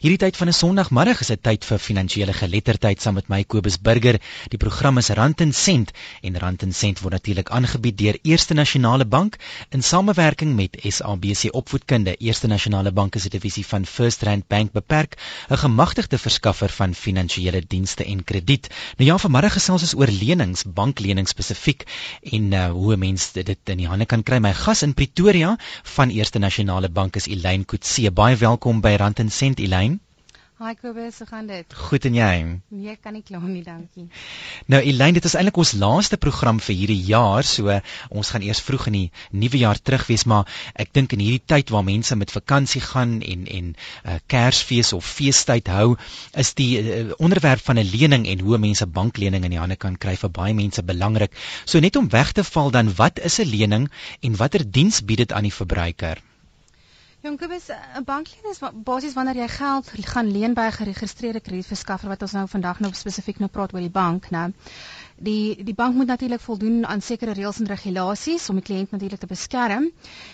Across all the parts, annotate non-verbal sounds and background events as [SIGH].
Hierdie tyd van 'n Sondagmiddag is 'n tyd vir finansiële geletterdheid saam met my Kobus Burger. Die program is Rand en Sent en Rand en Sent word natuurlik aangebied deur Eerste Nasionale Bank in samewerking met SABC Opvoedkunde. Eerste Nasionale Bank is 'n divisie van First Rand Bank beperk, 'n gemagtigde verskaffer van finansiële dienste en krediet. Nou ja, vanmiddag gesels ons oor lenings, banklenings spesifiek en uh, hoe mense dit in die hande kan kry. My gas in Pretoria van Eerste Nasionale Bank is Elaine Kutse. Baie welkom by Rand en Sent Elaine. Hi Kobus, hoe gaan dit? Goed en jy? Nee, kan nie kla nie, dankie. Nou Elaine, dit is eintlik ons laaste program vir hierdie jaar, so ons gaan eers vroeg in die nuwe jaar terug wees, maar ek dink in hierdie tyd waar mense met vakansie gaan en en uh, Kersfees of feestyd hou, is die uh, onderwerp van 'n lening en hoe mense banklening in die hande kan kry vir baie mense belangrik. So net om weg te val dan, wat is 'n lening en watter diens bied dit aan die verbruiker? Jong Kobus, 'n bankleen is basies wanneer jy geld gaan leen by 'n geregistreerde kredietverskaffer wat ons nou vandag nou spesifiek nou praat oor die bank, né? die die bank moet natuurlik voldoen aan sekere reëls en regulasies om die kliënt natuurlik te beskerm.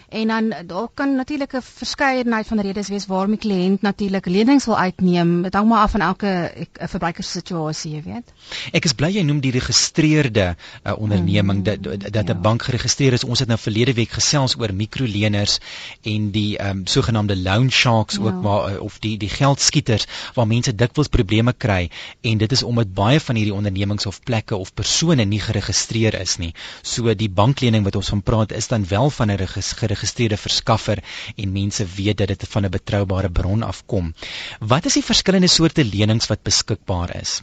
En dan daar kan natuurlik 'n verskeidenheid van redes wees waarom die kliënt natuurlik lenings wil uitneem. Dit hang maar af van elke verbruikerssituasie, jy weet. Ek is bly jy noem die geregistreerde uh, onderneming dat dat 'n ja. bank geregistreer is. Ons het nou verlede week gesels oor mikroleners en die um, sogenaamde loan sharks ja. ook maar uh, of die die geldskieters waar mense dikwels probleme kry en dit is omdat baie van hierdie ondernemings of plekke of persone nie geregistreer is nie. So die banklening wat ons van praat is dan wel van 'n geregistreerde verskaffer en mense weet dat dit van 'n betroubare bron afkom. Wat is die verskillende soorte lenings wat beskikbaar is?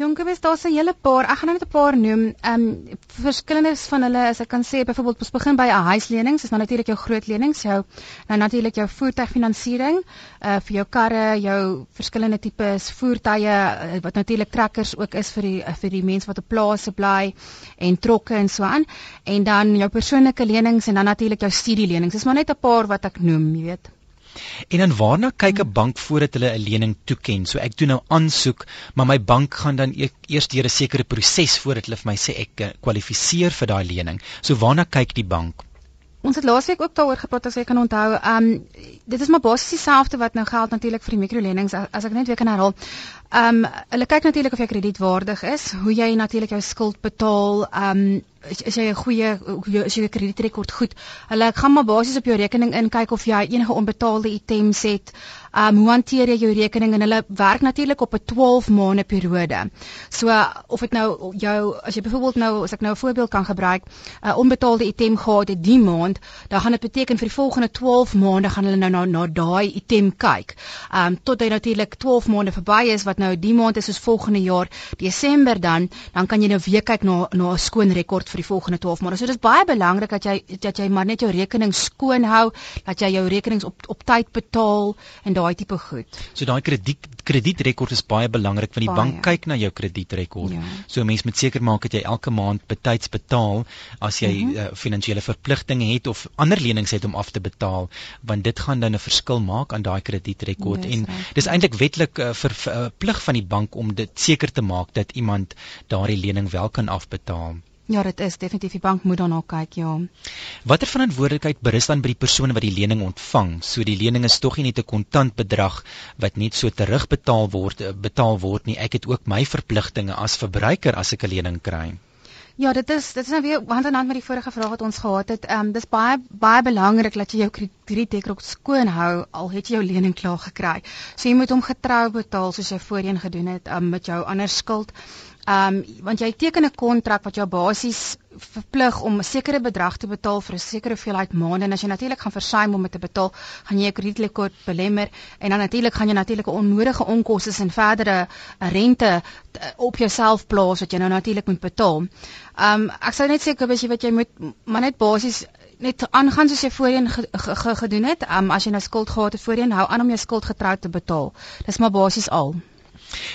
Jonkebes, daar's 'n hele paar. Ek gaan nou net 'n paar noem. Ehm um, verskillendes van hulle is ek kan sê byvoorbeeld ons begin by 'n huislenings, is nou natuurlik jou groot lenings, jou nou natuurlik jou voertuigfinansiering, uh vir jou karre, jou verskillende tipes voertuie uh, wat natuurlik trekkers ook is vir die uh, vir die mense wat op plase bly en trokke en so aan. En dan jou persoonlike lenings en dan natuurlik jou studielenings. Dis maar net 'n paar wat ek noem, jy weet. En dan waarna kyk 'n bank voordat hulle 'n lening toeken? So ek doen nou aansoek, maar my bank gaan dan e eers deur 'n sekere proses voordat hulle vir my sê ek eh, kwalifiseer vir daai lening. So waarna kyk die bank? Ons het laasweek ook daaroor gepraat as jy kan onthou. Ehm um, dit is maar basies dieselfde wat nou geld natuurlik vir die mikrolenings as ek net weer kan herhaal. Ehm um, hulle kyk natuurlik of jy kredietwaardig is, hoe jy natuurlik jou skuld betaal, ehm um, is, is jy 'n goeie is jou kredietrekord goed. Hulle gaan maar basies op jou rekening in kyk of jy enige onbetaalde items het. Um hoe hanteer jy jou rekening en hulle werk natuurlik op 'n 12 maande periode. So of dit nou jou as jy byvoorbeeld nou as ek nou 'n voorbeeld kan gebruik, 'n uh, onbetaalde item gehad het die maand, dan gaan dit beteken vir die volgende 12 maande gaan hulle nou na na daai item kyk. Um tot hy natuurlik 12 maande verby is wat nou die maand is soos volgende jaar Desember dan, dan kan jy nou weer kyk na na 'n skoon rekord vir die volgende 12 maande. So dis baie belangrik dat jy dat jy maar net jou rekening skoon hou, dat jy jou rekenings op op tyd betaal en daai tipe goed. So daai krediet kredietrekord is baie belangrik want die baie. bank kyk na jou kredietrekord. Ja. So 'n mens moet seker maak dat jy elke maand betyds betaal as jy mm -hmm. uh, finansiële verpligtinge het of ander lenings het om af te betaal, want dit gaan dan 'n verskil maak aan daai kredietrekord en right. dis eintlik wetlik uh, verplig uh, van die bank om dit seker te maak dat iemand daardie lening wel kan afbetaal. Ja, dit is definitief die bank moet daarna kyk, ja. Watter verantwoordelikheid berus dan by die persoon wat die lening ontvang? So die lening is tog nie net 'n kontant bedrag wat net so terugbetaal word eh, betaal word nie. Ek het ook my verpligtinge as verbruiker as ek 'n lening kry. Ja, dit is dit is nou weer hand aan hand met die vorige vraag wat ons gehad het. Ehm um, dis baie baie belangrik dat jy jou kredietrekords skoon hou al het jy jou lening klaar gekry. So jy moet hom getrou betaal soos jy voorheen gedoen het um, met jou ander skuld. Ehm um, want jy teken 'n kontrak wat jou basies verplig om 'n sekere bedrag te betaal vir 'n sekere hoeveelheid maande en as jy natuurlik gaan versuim om dit te betaal, gaan jy jou kredietrekord belemmer en dan natuurlik gaan jy natuurlik onnodige onkoste en verdere eh, rente eh, op jouself plaas wat jy nou natuurlik moet betaal. Ehm um, ek sou net sê Kobus, jy weet jy moet maar net basies net aangaan soos jy voorheen ge, ge, ge, gedoen het. Ehm um, as jy nou skuld gehad het voorheen, hou aan om jou skuld getrou te betaal. Dis maar basies al.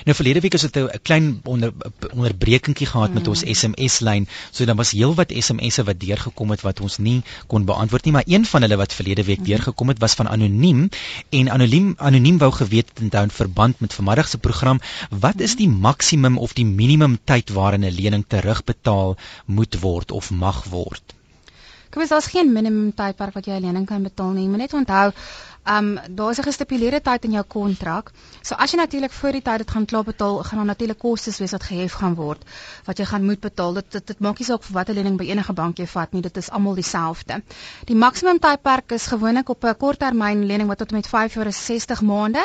Nou verlede week het ons 'n klein onder onderbrekingkie gehad mm. met ons SMS lyn. So dan was heelwat SMS'e wat deurgekom het wat ons nie kon beantwoord nie, maar een van hulle wat verlede week mm. deurgekom het was van anoniem en anoniem anoniem wou geweet het in verband met vanmiddag se program, wat is die maksimum of die minimum tyd waarin 'n lening terugbetaal moet word of mag word? Kom ons daar's geen minimum tydperk wat jy 'n lening kan betaal nie. Jy moet net onthou Um daar's 'n gestipuleerde tyd in jou kontrak. So as jy natuurlik voor die tyd dit gaan klaar betaal, gaan daar natuurlik kostes wees wat gehef gaan word wat jy gaan moet betaal. Dit dit, dit maak nie saak vir watter lening by enige bank jy vat nie, dit is almal dieselfde. Die maksimum tydperk is gewoonlik op 'n korttermyn lening wat tot met 5 jaar is 60 maande.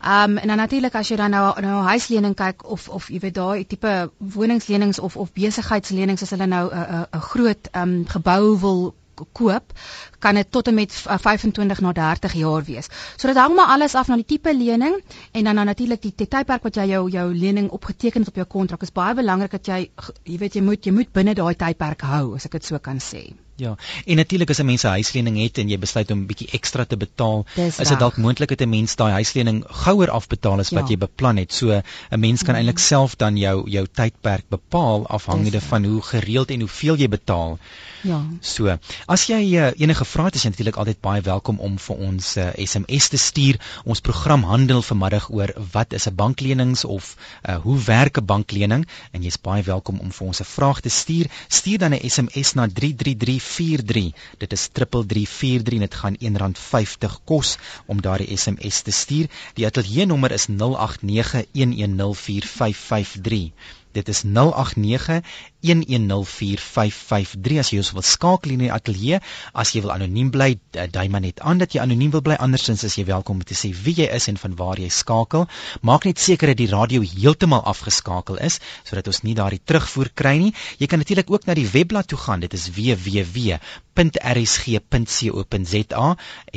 Ehm um, en dan natuurlik as jy dan nou nou huislening kyk of of jy weet daai tipe woningslenings of of besigheidslenings as hulle nou 'n 'n groot ehm um, gebou wil koop, kan dit tot en met 25 na 30 jaar wees. So dit hang maar alles af na die tipe lening en dan dan natuurlik die, die tydperk wat jy jou jou lening opgeteken het op jou kontrak. Dit is baie belangrik dat jy jy weet jy moet jy moet binne daai tydperk hou, as ek dit so kan sê. Ja, en natuurlik as 'n mens 'n huislening het en jy besluit om 'n bietjie ekstra te betaal, Dis is dit dalk moontlik dat 'n mens daai huislening gouer afbetaal as wat Ja. jy beplan het. So 'n mens kan Mhm. eintlik self dan jou jou tydperk bepaal afhangende van hoe gereeld en hoeveel jy betaal. Ja. So, as jy uh, enige vrae het, is jy natuurlik altyd baie welkom om vir ons uh, SMS te stuur. Ons program handel vanmiddag oor wat is 'n banklenings of uh, hoe werk 'n banklening en jy's baie welkom om vir ons 'n vraag te stuur. Stuur dan 'n SMS na 33343. Dit is 3343 en dit gaan R1.50 kos om daardie SMS te stuur. Die ateljee nommer is 0891104553. Dit is 0891104553 as jy ons wil skakel in die ateljee, as jy wil anoniem bly, dui maar net aan dat jy anoniem wil bly, andersins is jy welkom om te sê wie jy is en van waar jy skakel. Maak net seker dat die radio heeltemal afgeskakel is sodat ons nie daardie terugvoer kry nie. Jy kan natuurlik ook na die webblad toe gaan. Dit is www.rsg.co.za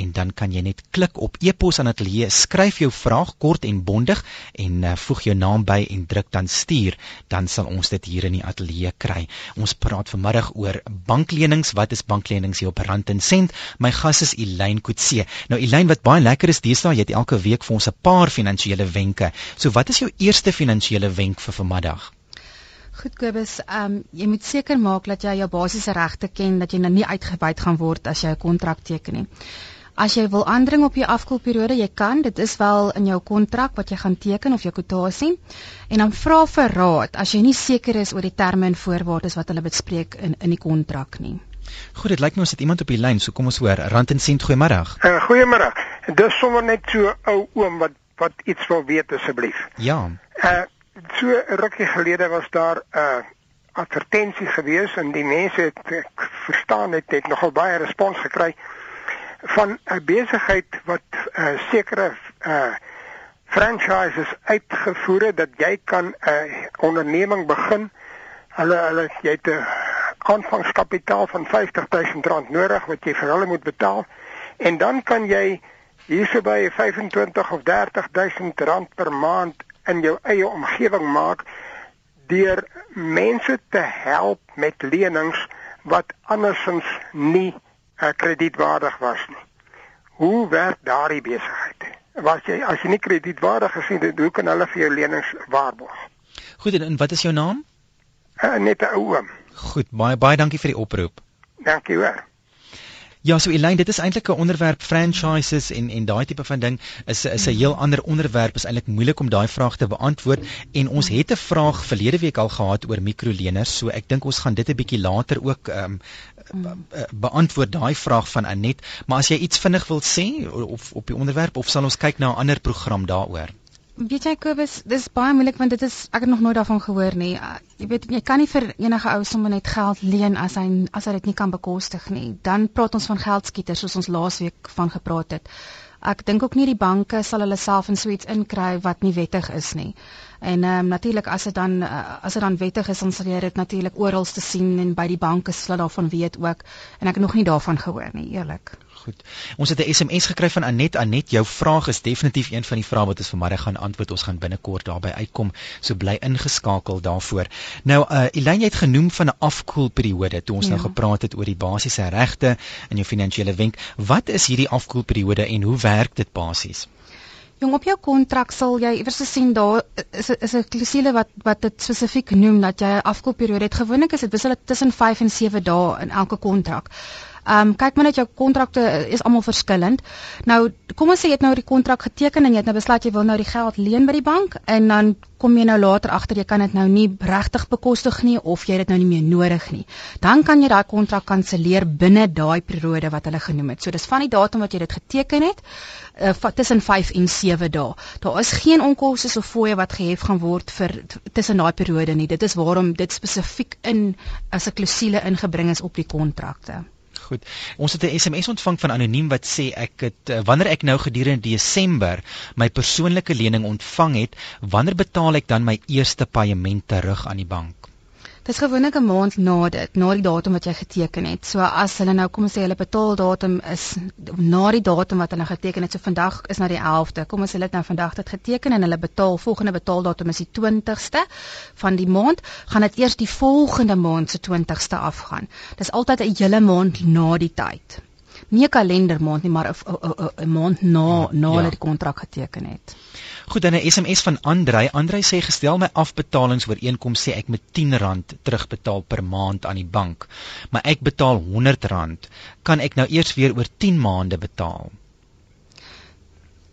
en dan kan jy net klik op e-pos aan ateljee, skryf jou vraag kort en bondig en uh, voeg jou naam by en druk dan stuur, dan sal ons dit hier in die ateljee kry. Ons praat vanmiddag oor banklenings. Wat is banklenings hier op Rand en Sent? My gas is Elyn Kutse. Nou Elyn, wat baie lekker is deesdae, jy het elke week vir ons 'n paar finansiële wenke. So wat is jou eerste finansiële wenk vir vanmiddag? Goed Kobus, ehm um, jy moet seker maak dat jy jou basiese regte ken dat jy nou nie uitgebuit gaan word as jy 'n kontrak teken nie. As jy wil aandring op jou afkoelperiode, jy kan, dit is wel in jou kontrak wat jy gaan teken of jou kwotasie. En dan vra vir raad as jy nie seker is oor die terme en voorwaardes wat hulle bespreek in in die kontrak nie. Goed, dit lyk my ons het iemand op die lyn, so kom ons hoor. Rand en Sent, goeiemôre. Uh, goeiemôre. Dis sommer net so ou oom wat wat iets wil weet asseblief. Ja. Uh so 'n rukkie gelede was daar 'n uh, advertensie gewees en die mense het ek verstaan het, het nogal baie respons gekry van 'n besigheid wat uh, sekere uh franchises uitgevoer het dat jy kan 'n uh, onderneming begin. Hulle hulle jy het 'n aanvangskapitaal van R50000 nodig wat jy vir hulle moet betaal en dan kan jy hierso by 25 of 30000 rand per maand in jou eie omgewing maak deur mense te help met lenings wat andersins nie uh, kredietwaardig was nie. Hoe werk daardie besigheid? Was jy as jy nie kredietwaardig is nie, hoe kan hulle vir jou lenings waarborg? Goed, en, en wat is jou naam? Uh, net 'n ou oom. Goed, baie baie dankie vir die oproep. Dankie hoor. Ja, so Elyn, dit is eintlik 'n onderwerp franchises en en daai tipe van ding is is 'n heel ander onderwerp. Is eintlik moeilik om daai vraag te beantwoord. En ons het 'n vraag verlede week al gehad oor mikroleners, so ek dink ons gaan dit 'n bietjie later ook ehm um, beantwoord daai vraag van Anet, maar as jy iets vinnig wil sê of op die onderwerp of sal ons kyk na 'n ander program daaroor? Weet jy Kobus, dis baie moeilik want dit is ek het nog nooit daarvan gehoor nie. Uh, jy weet jy kan nie vir enige ou sommer net geld leen as hy as hy dit nie kan bekostig nie. Dan praat ons van geldskieters soos ons laasweek van gepraat het. Ek dink ook nie die banke sal hulle self in suits inkry wat nie wettig is nie. En ehm um, natuurlik as dit dan uh, as dit dan wettig is, dan sal jy dit natuurlik oral te sien en by die banke sal daarvan weet ook. En ek het nog nie daarvan gehoor nie, eerlik. Goed. Ons het 'n SMS gekry van Anet. Anet, jou vraag is definitief een van die vrae wat ons vanmiddag gaan antwoord. Ons gaan binnekort daarby uitkom. So bly ingeskakel daarvoor. Nou, uh Elyn het genoem van 'n afkoelperiode toe ons ja. nou gepraat het oor die basiese regte in jou finansiële wenk. Wat is hierdie afkoelperiode en hoe werk dit basies? Jong op jou kontrak sal jy iewers gesien daar is is 'n klousule wat wat dit spesifiek noem dat jy 'n afkoelperiode het. Gewoonlik is dit wissel tussen 5 en 7 dae in elke kontrak. Ehm um, kyk maar net jou kontrakte is almal verskillend. Nou kom ons sê jy het nou die kontrak geteken en jy het nou besluit jy wil nou die geld leen by die bank en dan kom jy nou later agter jy kan dit nou nie regtig bekostig nie of jy het dit nou nie meer nodig nie. Dan kan jy daai kontrak kanselleer binne daai periode wat hulle genoem het. So dis van die datum wat jy dit geteken het uh, tussen 5 en 7 dae. Daar is geen onkoste of fooie wat gehef gaan word vir tussen daai periode nie. Dit is waarom dit spesifiek in as 'n klousule ingebring is op die kontrakte. Goed. Ons het 'n SMS ontvang van anoniem wat sê ek het eh, wanneer ek nou gedurende Desember my persoonlike lening ontvang het, wanneer betaal ek dan my eerste paaiement terug aan die bank? Dis gewoonlik 'n maand na dit, na die datum wat jy geteken het. So as hulle nou kom sê hulle betaaldatum is na die datum wat hulle geteken het, so vandag is nou die 11de. Kom ons sê hulle het nou vandag dit geteken en hulle betaal volgende betaaldatum is die 20ste van die maand, gaan dit eers die volgende maand se 20ste afgaan. Dis altyd 'n hele maand na die tyd. Nie 'n kalendermaand nie, maar 'n maand na na hulle ja. die kontrak geteken het. Goed, dan 'n SMS van Andrei. Andrei sê gestel my afbetalingsooreenkoms sê ek moet R10 terugbetaal per maand aan die bank, maar ek betaal R100. Kan ek nou eers weer oor 10 maande betaal?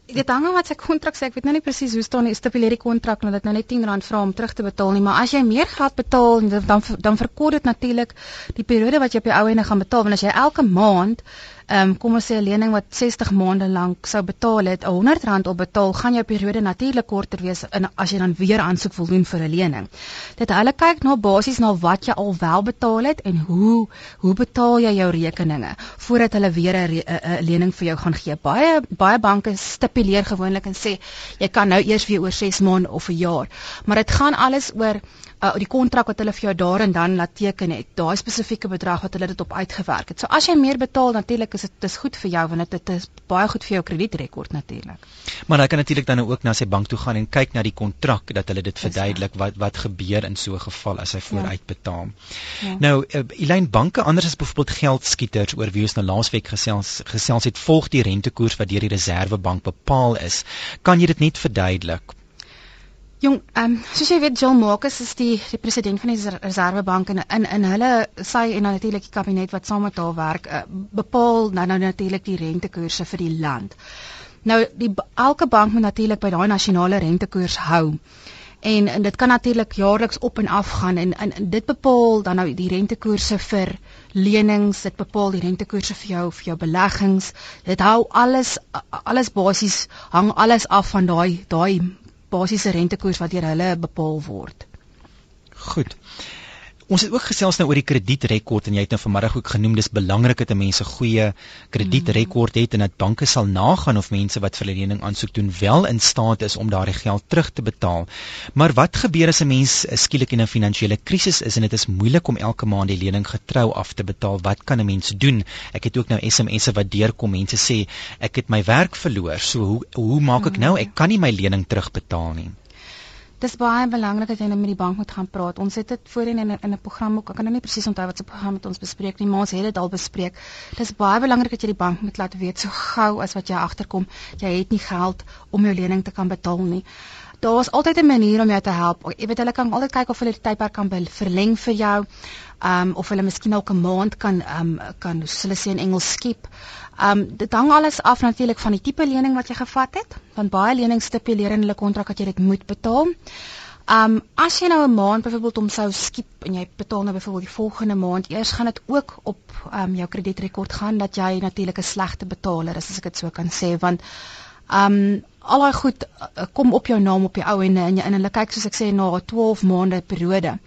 Dit hang af wat sy kontrak sê. Ek weet nou nie presies hoe staan die stipuleer die kontrak nou dat nou net R10 vra om terug te betaal nie, maar as jy meer geld betaal dan dan verkort dit natuurlik die periode wat jy op die ou ende gaan betaal, want as jy elke maand um, kom ons sê 'n lening wat 60 maande lank sou betaal het, R100 op betaal, gaan jou periode natuurlik korter wees in as jy dan weer aansoek wil doen vir 'n lening. Dit hulle kyk na basies na wat jy al wel betaal het en hoe hoe betaal jy jou rekeninge voordat hulle weer 'n lening vir jou gaan gee. Baie baie banke stipuleer gewoonlik en sê jy kan nou eers weer oor 6 maande of 'n jaar, maar dit gaan alles oor uh, die kontrak wat hulle vir jou daar en dan laat teken het, daai spesifieke bedrag wat hulle dit op uitgewerk het. So as jy meer betaal, natuurlik is dit dis goed vir jou want dit is baie goed vir jou kredietrekord natuurlik. Maar hy kan natuurlik dan ook na sy bank toe gaan en kyk na die kontrak dat hulle dit verduidelik wat wat gebeur in so 'n geval as hy vooruit betaal. Ja. Nou, uh, Elaine banke anders as byvoorbeeld geldskieters oor wie ons nou laasweek gesels gesels het volg die rentekoers wat deur die Reserwebank bepaal is. Kan jy dit net verduidelik? Jong, ehm um, soos jy weet Joel Marcus is die die president van die Reservebank en in in hulle sy en natuurlik die kabinet wat saam met haar werk uh, bepaal nou nou natuurlik die rentekoerse vir die land. Nou die elke bank moet natuurlik by daai nasionale rentekoers hou. En, en dit kan natuurlik jaarliks op en af gaan en, en en dit bepaal dan nou die rentekoerse vir lenings, dit bepaal die rentekoerse vir jou vir jou beleggings. Dit hou alles alles basies hang alles af van daai daai basiese rentekoers wat deur hulle bepaal word. Goed. Ons het ook gesels nou oor die kredietrekord en jy het nou vanmiddag ook genoem dis belangrik dat mense goeie kredietrekord het en dat banke sal nagaan of mense wat vir lening aansoek doen wel in staat is om daardie geld terug te betaal. Maar wat gebeur as 'n mens skielik in 'n finansiële krisis is en dit is moeilik om elke maand die lening getrou af te betaal? Wat kan 'n mens doen? Ek het ook nou SMS'e wat deurkom mense sê ek het my werk verloor. So hoe hoe maak ek nou? Ek kan nie my lening terugbetaal nie. Dis baie belangrik dat jy nou met die bank moet gaan praat. Ons het dit voorheen in in 'n program ook. Ek kan nou nie presies onthou wat se program met ons bespreek nie, maar ons het dit al bespreek. Dis baie belangrik dat jy die bank moet laat weet so gou as wat jy agterkom, jy het nie geld om jou lening te kan betaal nie. Daar's altyd 'n manier om jou te help. Jy weet hulle kan altyd kyk of hulle die tydperk kan verleng vir jou. Um of hulle miskien 'n maand kan um kan hulle sê in Engels skep. Um dit hang alles af natuurlik van die tipe lening wat jy gevat het, want baie lenings stipuleer in hulle kontrak dat jy dit moet betaal. Um as jy nou 'n maand byvoorbeeld om sou skiep en jy betaal nou byvoorbeeld die volgende maand, eers gaan dit ook op um jou kredietrekord gaan dat jy natuurlik 'n slegte betaler is as ek dit so kan sê, want um al daai goed uh, kom op jou naam op die ou en jy in hulle kyk soos ek sê na 12 maande periode.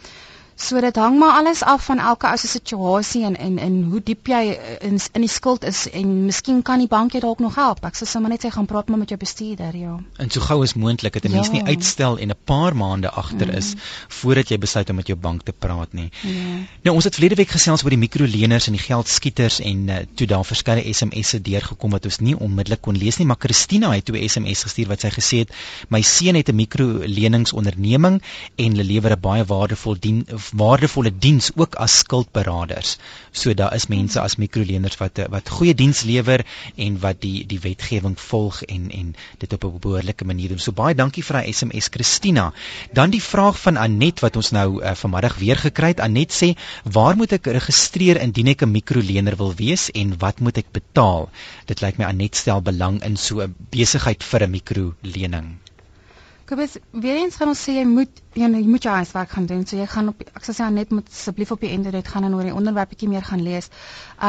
So dit hang maar alles af van elke ou se situasie en en en hoe diep jy in in die skuld is en miskien kan die bank jou dalk nog help. Ek sou sommer net sê gaan praat maar met jou bestuurder, ja. En so gou as moontlik dat 'n mens ja. nie uitstel en 'n paar maande agter mm. is voordat jy besluit om met jou bank te praat nie. Ja. Nou ons het verlede week gesels oor die mikroleners en die geldskieters en uh, toe daar verskeie SMS'e deurgekom wat ons nie onmiddellik kon lees nie, maar Christina het toe 'n SMS gestuur wat sy gesê het: "My seun het 'n mikroleningsonderneming en hulle lewer 'n baie waardevol dien waardevolle diens ook as skuldberaders. So daar is mense as mikroleners wat wat goeie diens lewer en wat die die wetgewing volg en en dit op 'n behoorlike manier doen. So baie dankie vir daai SMS Christina. Dan die vraag van Anet wat ons nou uh, vanmiddag weer gekry het. Anet sê: "Waar moet ek registreer indien ek 'n mikrolener wil wees en wat moet ek betaal?" Dit lyk my Anet stel belang in so 'n besigheid vir 'n mikrolening. Kobus, weer eens gaan ons sê jy moet jy, jy moet jou huiswerk gaan doen. So jy gaan op ek sê jy net moet asseblief op die internet gaan en oor die onderwerp bietjie meer gaan lees.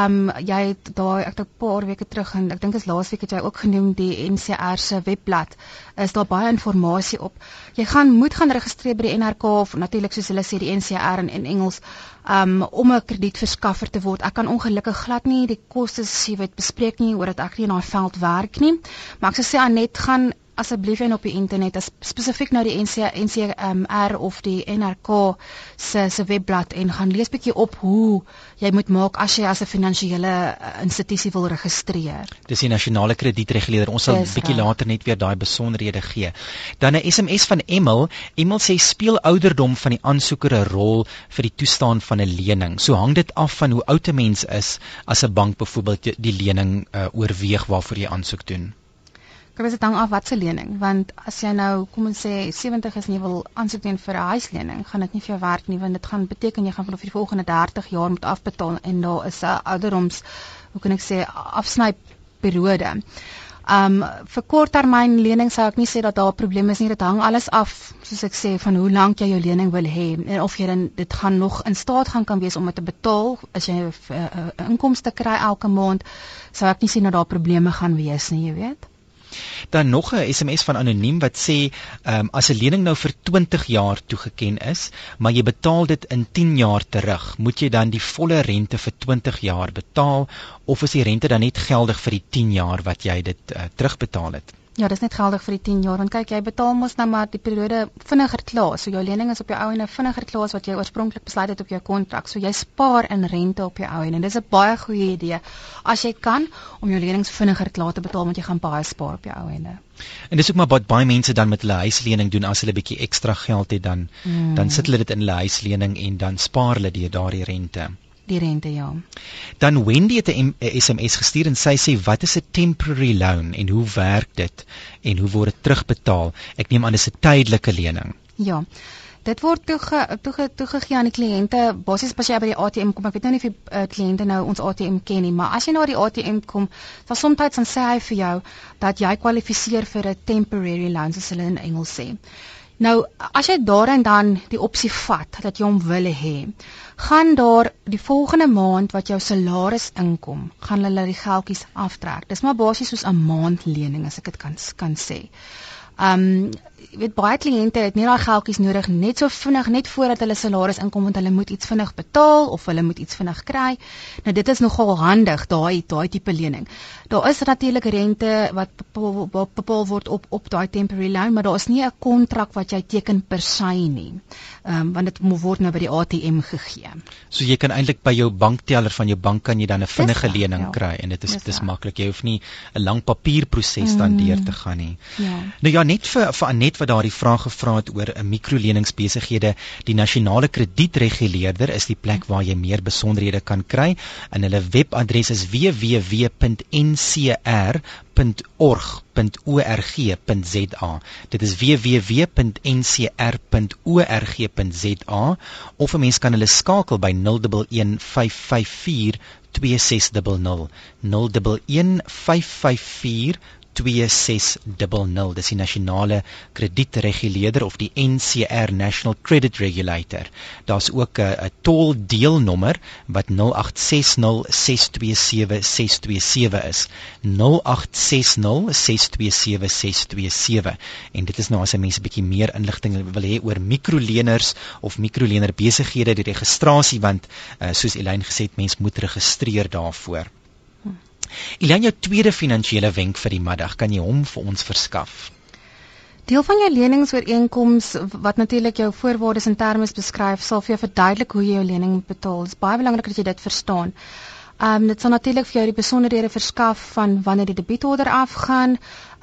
Um jy het daai ek het 'n paar weke terug en ek dink is laasweek het jy ook genoem die NCR se webblad. Is daar baie inligting op. Jy gaan moet gaan registreer by die NRK of natuurlik soos hulle sê die NCR in, in Engels um om 'n kredietverskaffer te word. Ek kan ongelukkig glad nie die kostes sê wat bespreek nie oor dat ek nie in daai veld werk nie. Maar ek sou sê Anet gaan asseblief en op die internet as spesifiek nou die NC NCMR of die NRK se se webblad en gaan lees bietjie op hoe jy moet maak as jy as 'n finansiële uh, institusie wil registreer. Dis die nasionale kredietreguleerder. Ons sal bietjie later net weer daai besonderhede gee. Dan 'n SMS van Emil. Emil sê speel ouderdom van die aansoeker 'n rol vir die toestaan van 'n lening. So hang dit af van hoe oud 'n mens is as 'n bank byvoorbeeld die lening uh, oorweeg waarvoor jy aansoek doen. Kyk, dit hang af wat se lening, want as jy nou kom ons sê 70 is nie wil aansoek doen vir 'n huislening, gaan dit nie vir jou werk nie, want dit gaan beteken jy gaan vir die volgende 30 jaar moet afbetaal en daar is 'n ouderdoms, hoe kan ek sê, afsny periode. Um vir korttermyn lening sou ek nie sê dat daar 'n probleem is nie, dit hang alles af, soos ek sê, van hoe lank jy jou lening wil hê en of jy dan dit gaan nog in staat gaan kan wees om dit te betaal as jy 'n uh, uh, inkomste kry elke maand, sou ek nie sien dat daar probleme gaan wees nie, jy weet. Dan nog 'n SMS van anoniem wat sê, um, as 'n lening nou vir 20 jaar toegeken is, maar jy betaal dit in 10 jaar terug, moet jy dan die volle rente vir 20 jaar betaal of is die rente dan net geldig vir die 10 jaar wat jy dit uh, terugbetaal het? Ja, dis net geldig vir die 10 jaar. Want kyk, jy betaal mos nou maar die periode vinniger klaar. So jou lening is op jou ou en 'n vinniger klaar as wat jy oorspronklik besluit het op jou kontrak. So jy spaar in rente op jou ou en dis 'n baie goeie idee as jy kan om jou lenings vinniger klaar te betaal want jy gaan baie spaar op jou ou ende. En dis ook maar wat baie mense dan met hulle huislening doen as hulle bietjie ekstra geld het dan hmm. dan sit hulle dit in hulle huislening en dan spaar hulle die daardie rente die rente ja. Dan Wendy het 'n SMS gestuur en sy sê wat is 'n temporary loan en hoe werk dit en hoe word dit terugbetaal? Ek neem aan dis 'n tydelike lening. Ja. Dit word toege toege toegegee aan die kliënte basies as jy by die ATM kom. Ek weet nou nie of die uh, kliënte nou ons ATM ken nie, maar as jy na die ATM kom, dan soms dan sê hy vir jou dat jy kwalifiseer vir 'n temporary loan, soos hulle in Engels sê. Nou, as jy daarin dan die opsie vat dat jy hom wil hê, gaan daar die volgende maand wat jou salaris inkom, gaan hulle die geldjies aftrek. Dis maar basies soos 'n maandlening as ek dit kan kan sê. Um jy weet baie kliënte het nie daai geldjies nodig net so vinnig net voordat hulle salaris inkom want hulle moet iets vinnig betaal of hulle moet iets vinnig kry. Nou dit is nogal handig daai daai tipe lening. Daar is natuurlik rente wat bepaal, bepaal word op op daai temporary loan, maar daar is nie 'n kontrak wat jy teken per se nie um, want dit word nou by die ATM gegee. So jy kan eintlik by jou bankteller van jou bank kan jy dan 'n vinnige lening ja. kry en dit is dit is maklik. Jy hoef nie 'n lang papierproses dan mm. deur te gaan nie. Ja. Nou ja, net vir vir Anet wat daardie vraag gevra het oor 'n mikroleningsbesighede, die nasionale kredietreguleerder is die plek waar jy meer besonderhede kan kry. En hulle webadres is www.ncr www.org.org.za. Dit is www.ncr.org.za of 'n mens kan hulle skakel by 011 554 2600 011 554 2600 dis die nasionale kredietreguleerder of die NCR National Credit Regulator. Daar's ook 'n 'n toll deelnommer wat 0860627627 is. 0860627627 en dit is nou as 'n mens 'n bietjie meer inligting wil hê oor mikroleners of mikrolener besighede die registrasie want uh, soos Elyn gesê het mens moet registreer daarvoor. Ilan jou tweede finansiële wenk vir die middag, kan jy hom vir ons verskaf? Deel van jou leningsooreenkoms wat natuurlik jou voorwaardes en terme beskryf, sal vir jou verduidelik hoe jy jou lening moet betaal. Dit is baie belangrik dat jy dit verstaan. Ehm um, dit sal natuurlik vir jou die besonderhede verskaf van wanneer die debietorder afgaan,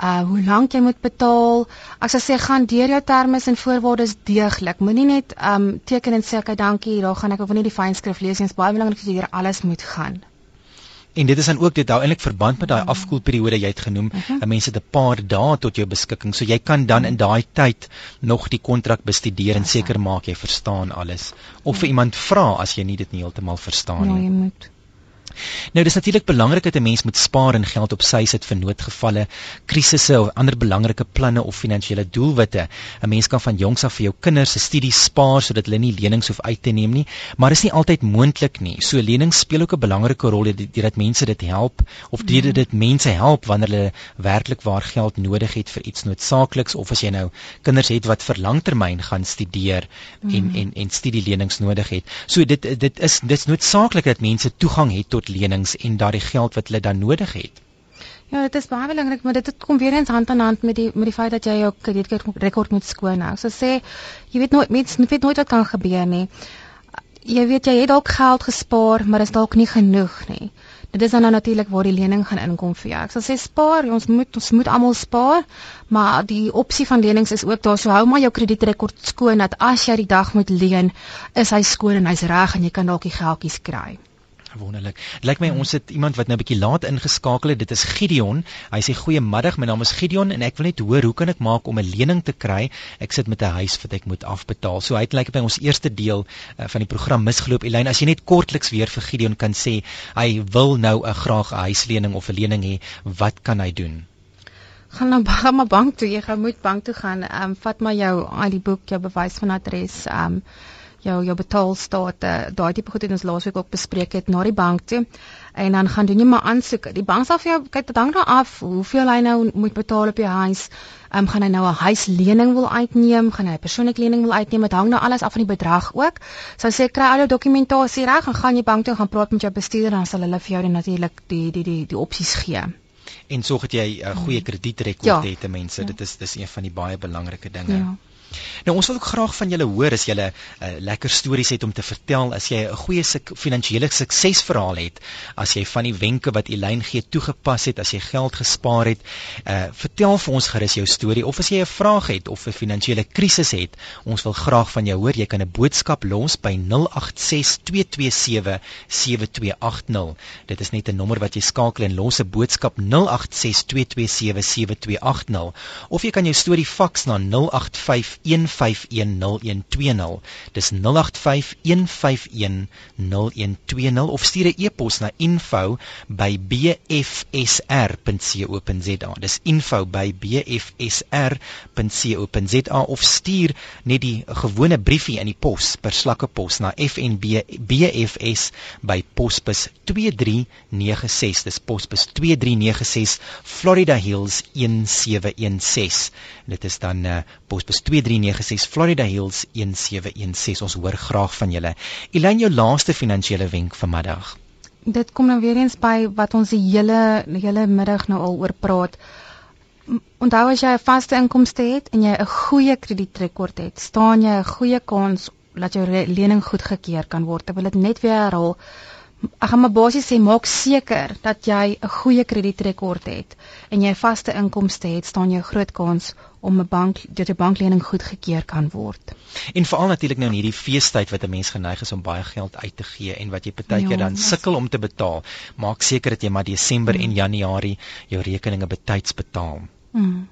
uh hoe lank jy moet betaal. Ek sou sê gaan deur jou terme en voorwaardes deeglik. Moenie net ehm um, teken en sê okay, dankie, daar gaan ek of nie die fynskrif lees nie. Dit is baie belangrik dat jy hier alles moet gaan. En dit is dan ook dit hou eintlik verband met daai mhm. afkoelperiode jy het genoem. Uh -huh. Mense het 'n paar dae tot jou beskikking. So jy kan dan in daai tyd nog die kontrak bestudeer en seker maak jy verstaan alles. Of vir iemand vra as jy nie dit nie heeltemal verstaan ja, nie. Ja, jy moet. Nou dis natuurlik belangrik dat 'n mens moet spaar en geld op sy sit vir noodgevalle, krisisse of ander belangrike planne of finansiële doelwitte. 'n Mens kan van jongs af vir jou kinders se studies spaar sodat hulle nie lenings hoef uit te neem nie, maar is nie altyd moontlik nie. So lenings speel ook 'n belangrike rol deurdat mense dit help of deurdat dit mense help wanneer hulle werklik waar geld nodig het vir iets noodsaakliks of as jy nou kinders het wat vir langtermyn gaan studeer en mm. en en studielenings nodig het. So dit dit is dit's noodsaaklik dat mense toegang het tot lenings en daardie geld wat hulle dan nodig het. Ja, dit is baie belangrik, maar dit kom weer eens hand aan hand met die met die feit dat jy jou kredietrekord moet skoon hou. So sê, jy weet nooit mens weet nooit wat kan gebeur nie. Jy weet jy het dalk geld gespaar, maar is dalk nie genoeg nie. Dit is dan nou natuurlik waar die lening gaan inkom vir jou. Ek sal sê spaar, ons moet ons moet almal spaar, maar die opsie van lenings is ook daar. So hou maar jou kredietrekord skoon dat as jy die dag moet leen, is hy skoon en hy's reg en jy kan dalk die geldjies kry. Wonderlik. Lyk my ons het iemand wat nou 'n bietjie laat ingeskakel het. Dit is Gideon. Hy sê goeiemiddag. My naam is Gideon en ek wil net hoor hoe kan ek maak om 'n lening te kry? Ek sit met 'n huis wat ek moet afbetaal. So hy het lyk by ons eerste deel uh, van die program misgeloop. Elyn, as jy net kortliks weer vir Gideon kan sê, hy wil nou 'n graag 'n huislening of 'n lening hê, wat kan hy doen? gaan nou [LAUGHS] gaan maar bank toe. Jy gaan moet bank toe gaan. Ehm um, vat maar jou ID boek, jou bewys van adres. Ehm um, jou jou betaalstate, daai tipe goed het ons laasweek ook bespreek het na die bank toe. En dan gaan doen jy maar aansoek. Die bank sal vir jou kyk dit hang daar af hoeveel hy nou moet betaal op jou huis. Ehm um, gaan hy nou 'n huislening wil uitneem, gaan hy 'n persoonlike lening wil uitneem, dit hang nou alles af van die bedrag ook. Sou sê kry al jou dokumentasie reg en gaan jy bank toe gaan praat met jou bestuurder dan sal hulle vir jou natuurlik die die die die opsies gee. En sorg dat jy 'n goeie kredietrekord ja. het, mense. Ja. Dit is dis een van die baie belangrike dinge. Ja. Nou ons wil ook graag van julle hoor as julle uh, lekker stories het om te vertel as jy 'n goeie suk finansiële suksesverhaal het, as jy van die wenke wat Elyn gee toegepas het, as jy geld gespaar het, uh, vertel vir ons gerus jou storie of as jy 'n vraag het of 'n finansiële krisis het, ons wil graag van jou hoor. Jy kan 'n boodskap los by 0862277280. Dit is net 'n nommer wat jy skakel en los 'n boodskap 0862277280 of jy kan jou storie faks na 085 0851510120. Dis 0851510120 of stuur 'n e-pos na info@bfsr.co.za. Dis info@bfsr.co.za of stuur net die gewone briefie in die pos per slakkepos na FNB BFS by posbus 2396. Dis posbus 2396 Florida Hills 1716. Dit is dan uh, posbus 2396 Florida Hills 1716. Ons hoor graag van julle. Elyn jou laaste finansiële wenk vanmiddag. Dit kom nou weer eens by wat ons die hele hele middag nou al oor praat. Onthou as jy 'n vaste inkomste het en jy 'n goeie kredietrekord het, staan jy 'n goeie kans dat jou lening goedgekeur kan word. Ek wil dit net weer herhaal ek gaan maar basies sê maak seker dat jy 'n goeie kredietrekord het en jy vaste inkomste het, staan 'n groot kans om 'n bank dat 'n banklening goedgekeur kan word. En veral natuurlik nou in hierdie feestyd wat 'n mens geneig is om baie geld uit te gee en wat jy partykeer ja, dan sukkel om te betaal, maak seker dat jy maar Desember mm. en Januarie jou rekeninge betyds betaal. Mm.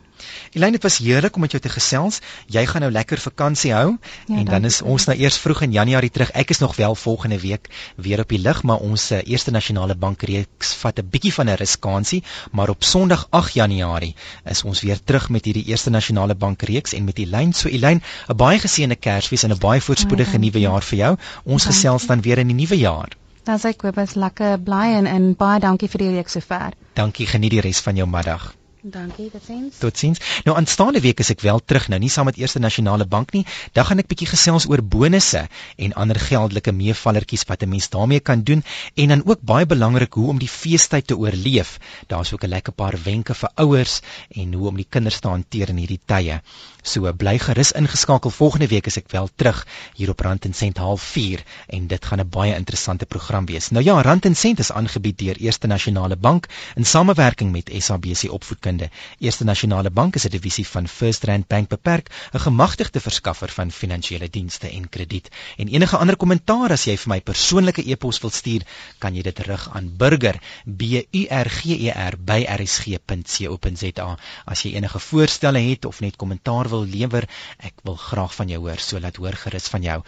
Elaine, dit was heerlik om met jou te gesels. Jy gaan nou lekker vakansie hou ja, en dan is ons nou eers vroeg in Januarie terug. Ek is nog wel volgende week weer op die lug, maar ons uh, Eerste Nasionale Bank reeks vat 'n bietjie van 'n riskansie, maar op Sondag 8 Januarie is ons weer terug met hierdie Eerste Nasionale Bank reeks en met Elaine. So Elaine, 'n baie geseënde Kersfees en 'n baie voorspoedige nuwe jaar vir jou. Ons dankie. gesels dan weer in die nuwe jaar. Dan sê ek Kobus lekker bly en, en baie dankie vir die reeks sover. Dankie, geniet die res van jou middag. Dankie, totsiens. Totsiens. Nou aanstaande week is ek wel terug nou, nie saam met Eerste Nasionale Bank nie. Dan gaan ek bietjie gesels oor bonusse en ander geldelike meevallertjies wat 'n mens daarmee kan doen en dan ook baie belangrik hoe om die feestyd te oorleef. Daar's ook 'n lekker paar wenke vir ouers en hoe om die kinders te hanteer in hierdie tye. So bly gerus ingeskakel. Volgende week is ek wel terug hier op Rand en Sent 04 en dit gaan 'n baie interessante program wees. Nou ja, Rand en Sent is aangebied deur Eerste Nasionale Bank in samewerking met SABC Opvoedkunde. Eerste Nasionale Bank is 'n divisie van First Rand Bank beperk, 'n gemagtigde verskaffer van finansiële dienste en krediet. En enige ander kommentaar as jy vir my persoonlike e-pos wil stuur, kan jy dit rig aan burger b u r g e r by rsg.co.za. As jy enige voorstelle het of net kommentaar wil lewer, ek wil graag van jou hoor, so laat hoor gerus van jou.